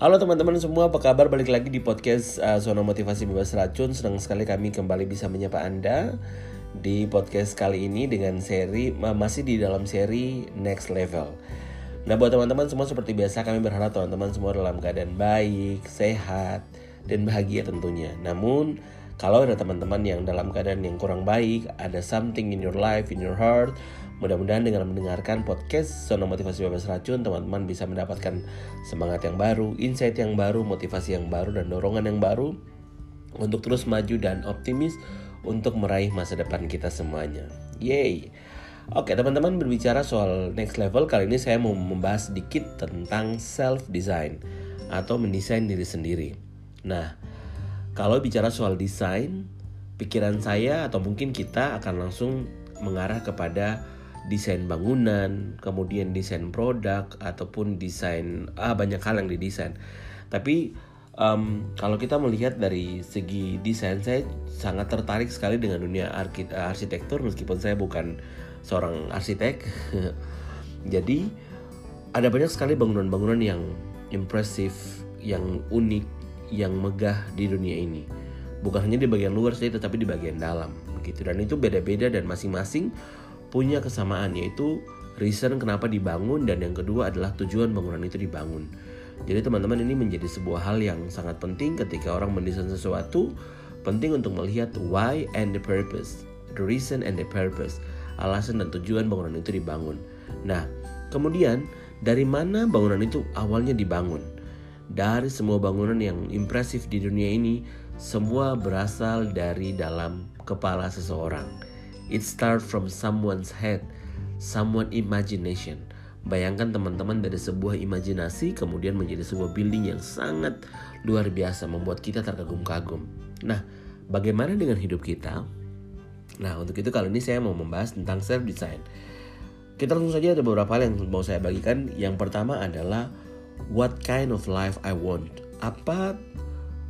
Halo teman-teman semua, apa kabar? Balik lagi di podcast uh, Zona Motivasi Bebas Racun. Senang sekali kami kembali bisa menyapa Anda di podcast kali ini dengan seri masih di dalam seri Next Level. Nah, buat teman-teman semua seperti biasa kami berharap teman-teman semua dalam keadaan baik, sehat, dan bahagia tentunya. Namun, kalau ada teman-teman yang dalam keadaan yang kurang baik, ada something in your life, in your heart, Mudah-mudahan dengan mendengarkan podcast Zona Motivasi Bebas Racun, teman-teman bisa mendapatkan semangat yang baru, insight yang baru, motivasi yang baru, dan dorongan yang baru untuk terus maju dan optimis untuk meraih masa depan kita semuanya. Yay! Oke teman-teman berbicara soal next level kali ini saya mau membahas sedikit tentang self design atau mendesain diri sendiri. Nah, kalau bicara soal desain, pikiran saya atau mungkin kita akan langsung mengarah kepada desain bangunan, kemudian desain produk ataupun desain ah banyak hal yang didesain. Tapi um, kalau kita melihat dari segi desain saya sangat tertarik sekali dengan dunia arsitektur meskipun saya bukan seorang arsitek. Jadi ada banyak sekali bangunan-bangunan yang impresif, yang unik, yang megah di dunia ini. Bukan hanya di bagian luar saja tetapi di bagian dalam begitu dan itu beda-beda dan masing-masing punya kesamaan yaitu reason kenapa dibangun dan yang kedua adalah tujuan bangunan itu dibangun. Jadi teman-teman ini menjadi sebuah hal yang sangat penting ketika orang mendesain sesuatu penting untuk melihat why and the purpose, the reason and the purpose, alasan dan tujuan bangunan itu dibangun. Nah, kemudian dari mana bangunan itu awalnya dibangun? Dari semua bangunan yang impresif di dunia ini, semua berasal dari dalam kepala seseorang It start from someone's head, someone imagination. Bayangkan teman-teman dari sebuah imajinasi kemudian menjadi sebuah building yang sangat luar biasa membuat kita terkagum-kagum. Nah, bagaimana dengan hidup kita? Nah, untuk itu kali ini saya mau membahas tentang self design. Kita langsung saja ada beberapa hal yang mau saya bagikan. Yang pertama adalah what kind of life I want. Apa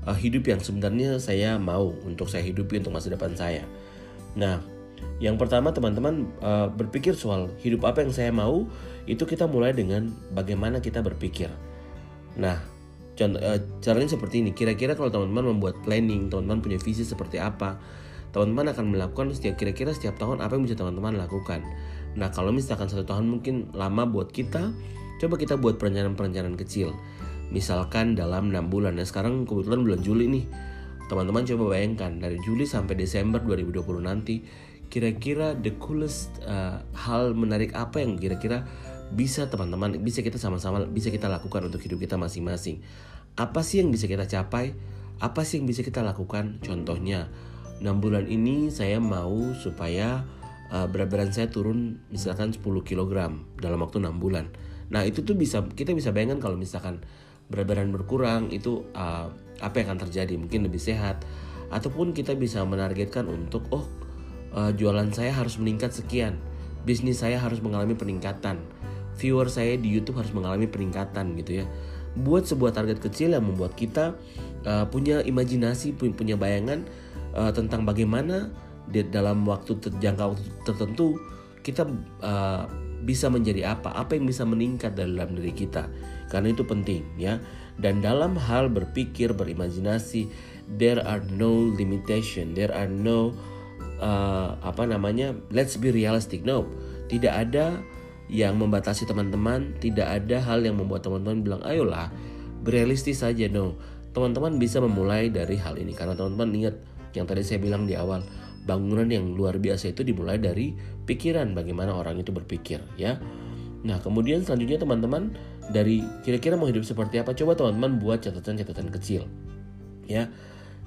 uh, hidup yang sebenarnya saya mau untuk saya hidupi untuk masa depan saya. Nah, yang pertama teman-teman uh, berpikir soal hidup apa yang saya mau itu kita mulai dengan bagaimana kita berpikir. Nah, contoh, uh, caranya seperti ini. Kira-kira kalau teman-teman membuat planning, teman-teman punya visi seperti apa, teman-teman akan melakukan setiap kira-kira setiap tahun apa yang bisa teman-teman lakukan. Nah, kalau misalkan satu tahun mungkin lama buat kita, coba kita buat perencanaan-perencanaan kecil. Misalkan dalam 6 bulan. Nah, sekarang kebetulan bulan Juli nih. Teman-teman coba bayangkan dari Juli sampai Desember 2020 nanti kira-kira the coolest uh, hal menarik apa yang kira-kira bisa teman-teman bisa kita sama-sama bisa kita lakukan untuk hidup kita masing-masing apa sih yang bisa kita capai apa sih yang bisa kita lakukan contohnya 6 bulan ini saya mau supaya uh, berat badan saya turun misalkan 10 kg dalam waktu 6 bulan nah itu tuh bisa kita bisa bayangkan kalau misalkan berat badan berkurang itu uh, apa yang akan terjadi mungkin lebih sehat ataupun kita bisa menargetkan untuk oh uh, jualan saya harus meningkat sekian, bisnis saya harus mengalami peningkatan, viewer saya di YouTube harus mengalami peningkatan gitu ya. Buat sebuah target kecil yang membuat kita uh, punya imajinasi, punya bayangan uh, tentang bagaimana di dalam waktu terjangka waktu tertentu kita uh, bisa menjadi apa, apa yang bisa meningkat dalam diri kita. Karena itu penting ya. Dan dalam hal berpikir, berimajinasi, there are no limitation, there are no uh, apa namanya let's be realistic no tidak ada yang membatasi teman-teman tidak ada hal yang membuat teman-teman bilang ayolah berealistis saja no teman-teman bisa memulai dari hal ini karena teman-teman ingat yang tadi saya bilang di awal bangunan yang luar biasa itu dimulai dari pikiran bagaimana orang itu berpikir ya nah kemudian selanjutnya teman-teman dari kira-kira mau hidup seperti apa coba teman-teman buat catatan-catatan kecil ya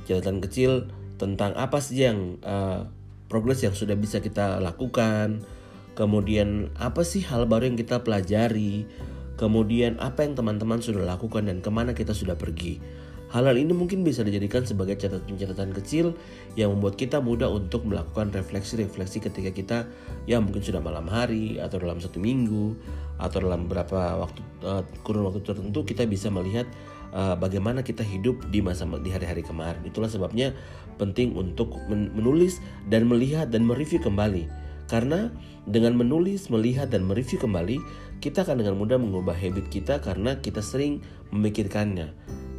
catatan kecil tentang apa sih yang uh, progres yang sudah bisa kita lakukan, kemudian apa sih hal baru yang kita pelajari, kemudian apa yang teman-teman sudah lakukan dan ke mana kita sudah pergi. Hal-hal ini mungkin bisa dijadikan sebagai catatan-catatan kecil yang membuat kita mudah untuk melakukan refleksi-refleksi ketika kita ya mungkin sudah malam hari atau dalam satu minggu atau dalam beberapa waktu uh, kurun waktu tertentu kita bisa melihat uh, bagaimana kita hidup di masa di hari-hari kemarin. Itulah sebabnya penting untuk menulis dan melihat dan mereview kembali Karena dengan menulis, melihat, dan mereview kembali, kita akan dengan mudah mengubah habit kita karena kita sering memikirkannya.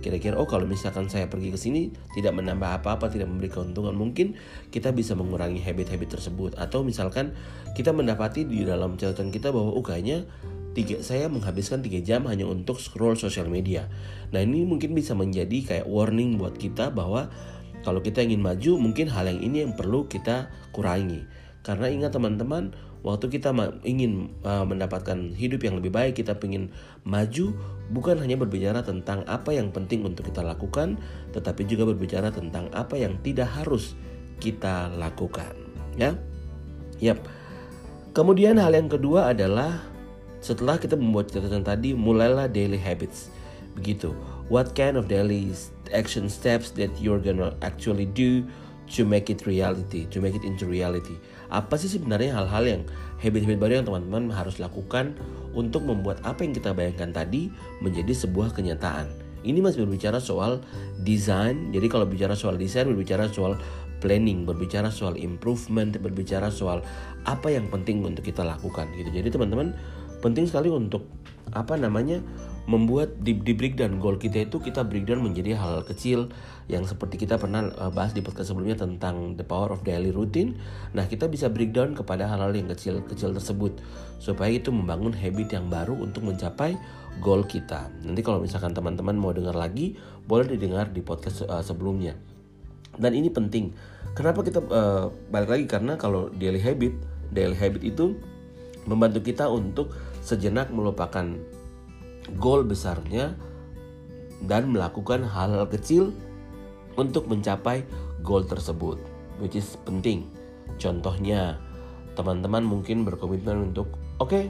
Kira-kira, oh kalau misalkan saya pergi ke sini tidak menambah apa-apa, tidak memberi keuntungan, mungkin kita bisa mengurangi habit-habit tersebut. Atau misalkan kita mendapati di dalam catatan kita bahwa, oh kayaknya tiga, saya menghabiskan 3 jam hanya untuk scroll sosial media. Nah ini mungkin bisa menjadi kayak warning buat kita bahwa kalau kita ingin maju, mungkin hal yang ini yang perlu kita kurangi. Karena ingat teman-teman, waktu kita ingin uh, mendapatkan hidup yang lebih baik, kita ingin maju, bukan hanya berbicara tentang apa yang penting untuk kita lakukan, tetapi juga berbicara tentang apa yang tidak harus kita lakukan. Ya, yap. Kemudian hal yang kedua adalah setelah kita membuat catatan tadi, mulailah daily habits. Begitu. What kind of daily action steps that you're gonna actually do to make it reality, to make it into reality. Apa sih sebenarnya hal-hal yang habit-habit baru yang teman-teman harus lakukan untuk membuat apa yang kita bayangkan tadi menjadi sebuah kenyataan. Ini masih berbicara soal desain. Jadi kalau bicara soal desain berbicara soal planning, berbicara soal improvement, berbicara soal apa yang penting untuk kita lakukan gitu. Jadi teman-teman penting sekali untuk apa namanya membuat di, di breakdown goal kita itu kita breakdown menjadi hal, hal kecil yang seperti kita pernah uh, bahas di podcast sebelumnya tentang the power of daily routine. Nah, kita bisa breakdown kepada hal-hal yang kecil-kecil tersebut supaya itu membangun habit yang baru untuk mencapai goal kita. Nanti kalau misalkan teman-teman mau dengar lagi, boleh didengar di podcast uh, sebelumnya. Dan ini penting. Kenapa kita uh, balik lagi karena kalau daily habit, daily habit itu membantu kita untuk sejenak melupakan goal besarnya dan melakukan hal-hal kecil untuk mencapai goal tersebut, which is penting. Contohnya, teman-teman mungkin berkomitmen untuk, oke, okay,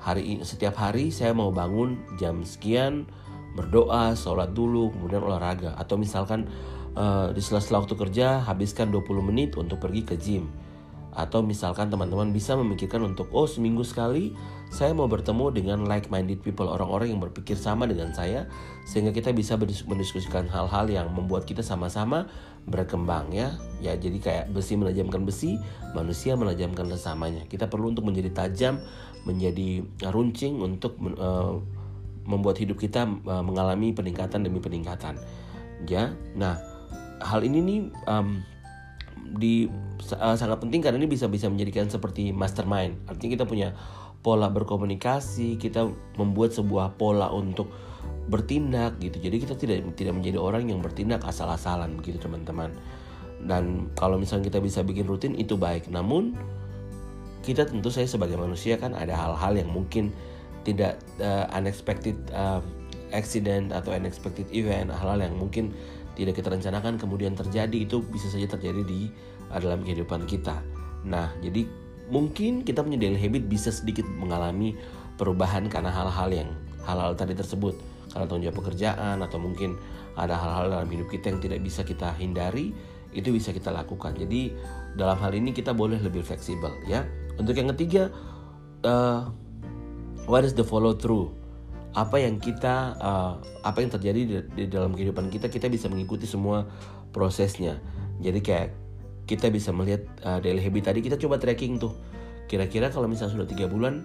hari setiap hari saya mau bangun jam sekian, berdoa, sholat dulu, kemudian olahraga. Atau misalkan uh, di sela-sela waktu kerja habiskan 20 menit untuk pergi ke gym atau misalkan teman-teman bisa memikirkan untuk oh seminggu sekali saya mau bertemu dengan like minded people orang-orang yang berpikir sama dengan saya sehingga kita bisa mendiskusikan hal-hal yang membuat kita sama-sama berkembang ya. Ya jadi kayak besi menajamkan besi manusia menajamkan sesamanya kita perlu untuk menjadi tajam menjadi runcing untuk uh, membuat hidup kita uh, mengalami peningkatan demi peningkatan. Ya nah hal ini nih um, di uh, sangat penting karena ini bisa bisa menjadikan seperti mastermind. Artinya kita punya pola berkomunikasi, kita membuat sebuah pola untuk bertindak gitu. Jadi kita tidak tidak menjadi orang yang bertindak asal-asalan gitu teman-teman. Dan kalau misalnya kita bisa bikin rutin itu baik. Namun kita tentu saya sebagai manusia kan ada hal-hal yang mungkin tidak uh, unexpected uh, accident atau unexpected event, hal-hal yang mungkin tidak kita rencanakan kemudian terjadi itu bisa saja terjadi di uh, dalam kehidupan kita. Nah, jadi mungkin kita punya daily habit bisa sedikit mengalami perubahan karena hal-hal yang hal-hal tadi tersebut karena tanggung jawab pekerjaan atau mungkin ada hal-hal dalam hidup kita yang tidak bisa kita hindari itu bisa kita lakukan. Jadi dalam hal ini kita boleh lebih fleksibel ya. Untuk yang ketiga, uh, what is the follow through? Apa yang kita uh, apa yang terjadi di, di dalam kehidupan kita kita bisa mengikuti semua prosesnya. Jadi kayak kita bisa melihat uh, daily habit tadi kita coba tracking tuh. Kira-kira kalau misalnya sudah tiga bulan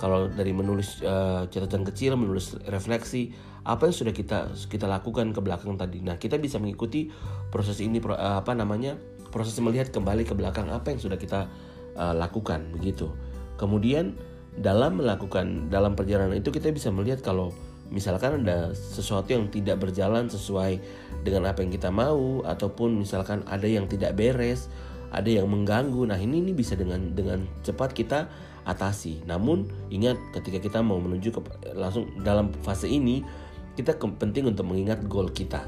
kalau dari menulis uh, catatan kecil menulis refleksi apa yang sudah kita kita lakukan ke belakang tadi. Nah kita bisa mengikuti proses ini pro, uh, apa namanya proses melihat kembali ke belakang apa yang sudah kita uh, lakukan begitu. Kemudian dalam melakukan dalam perjalanan itu kita bisa melihat kalau misalkan ada sesuatu yang tidak berjalan sesuai dengan apa yang kita mau ataupun misalkan ada yang tidak beres, ada yang mengganggu. Nah, ini ini bisa dengan dengan cepat kita atasi. Namun ingat ketika kita mau menuju ke langsung dalam fase ini kita penting untuk mengingat goal kita.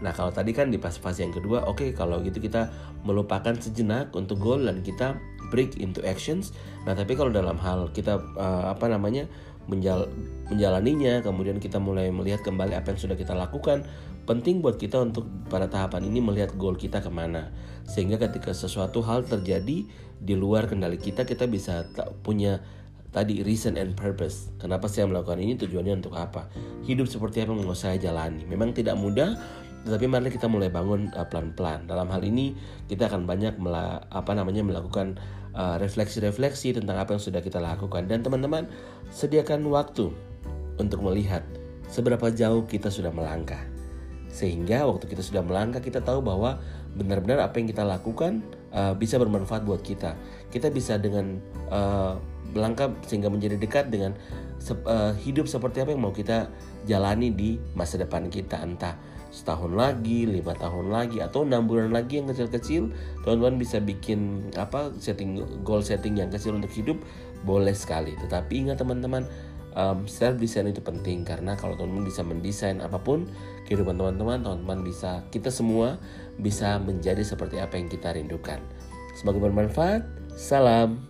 Nah, kalau tadi kan di fase-fase yang kedua, oke okay, kalau gitu kita melupakan sejenak untuk goal dan kita break into actions. Nah, tapi kalau dalam hal kita uh, apa namanya menjal menjalaninya, kemudian kita mulai melihat kembali apa yang sudah kita lakukan, penting buat kita untuk pada tahapan ini melihat goal kita ke mana, sehingga ketika sesuatu hal terjadi di luar kendali kita, kita bisa punya tadi reason and purpose. Kenapa saya melakukan ini? Tujuannya untuk apa? Hidup seperti apa yang mau saya jalani? Memang tidak mudah, tetapi mari kita mulai bangun uh, pelan-pelan. Dalam hal ini kita akan banyak mela, apa namanya melakukan uh, refleksi-refleksi tentang apa yang sudah kita lakukan dan teman-teman sediakan waktu untuk melihat seberapa jauh kita sudah melangkah. Sehingga waktu kita sudah melangkah kita tahu bahwa benar-benar apa yang kita lakukan uh, bisa bermanfaat buat kita. Kita bisa dengan uh, melangkah sehingga menjadi dekat dengan uh, hidup seperti apa yang mau kita jalani di masa depan kita entah setahun lagi, lima tahun lagi, atau enam bulan lagi yang kecil-kecil, teman-teman bisa bikin apa setting goal setting yang kecil untuk hidup boleh sekali. Tetapi ingat teman-teman, um, self design itu penting karena kalau teman-teman bisa mendesain apa pun kehidupan teman-teman, teman-teman bisa kita semua bisa menjadi seperti apa yang kita rindukan. Semoga bermanfaat. Salam.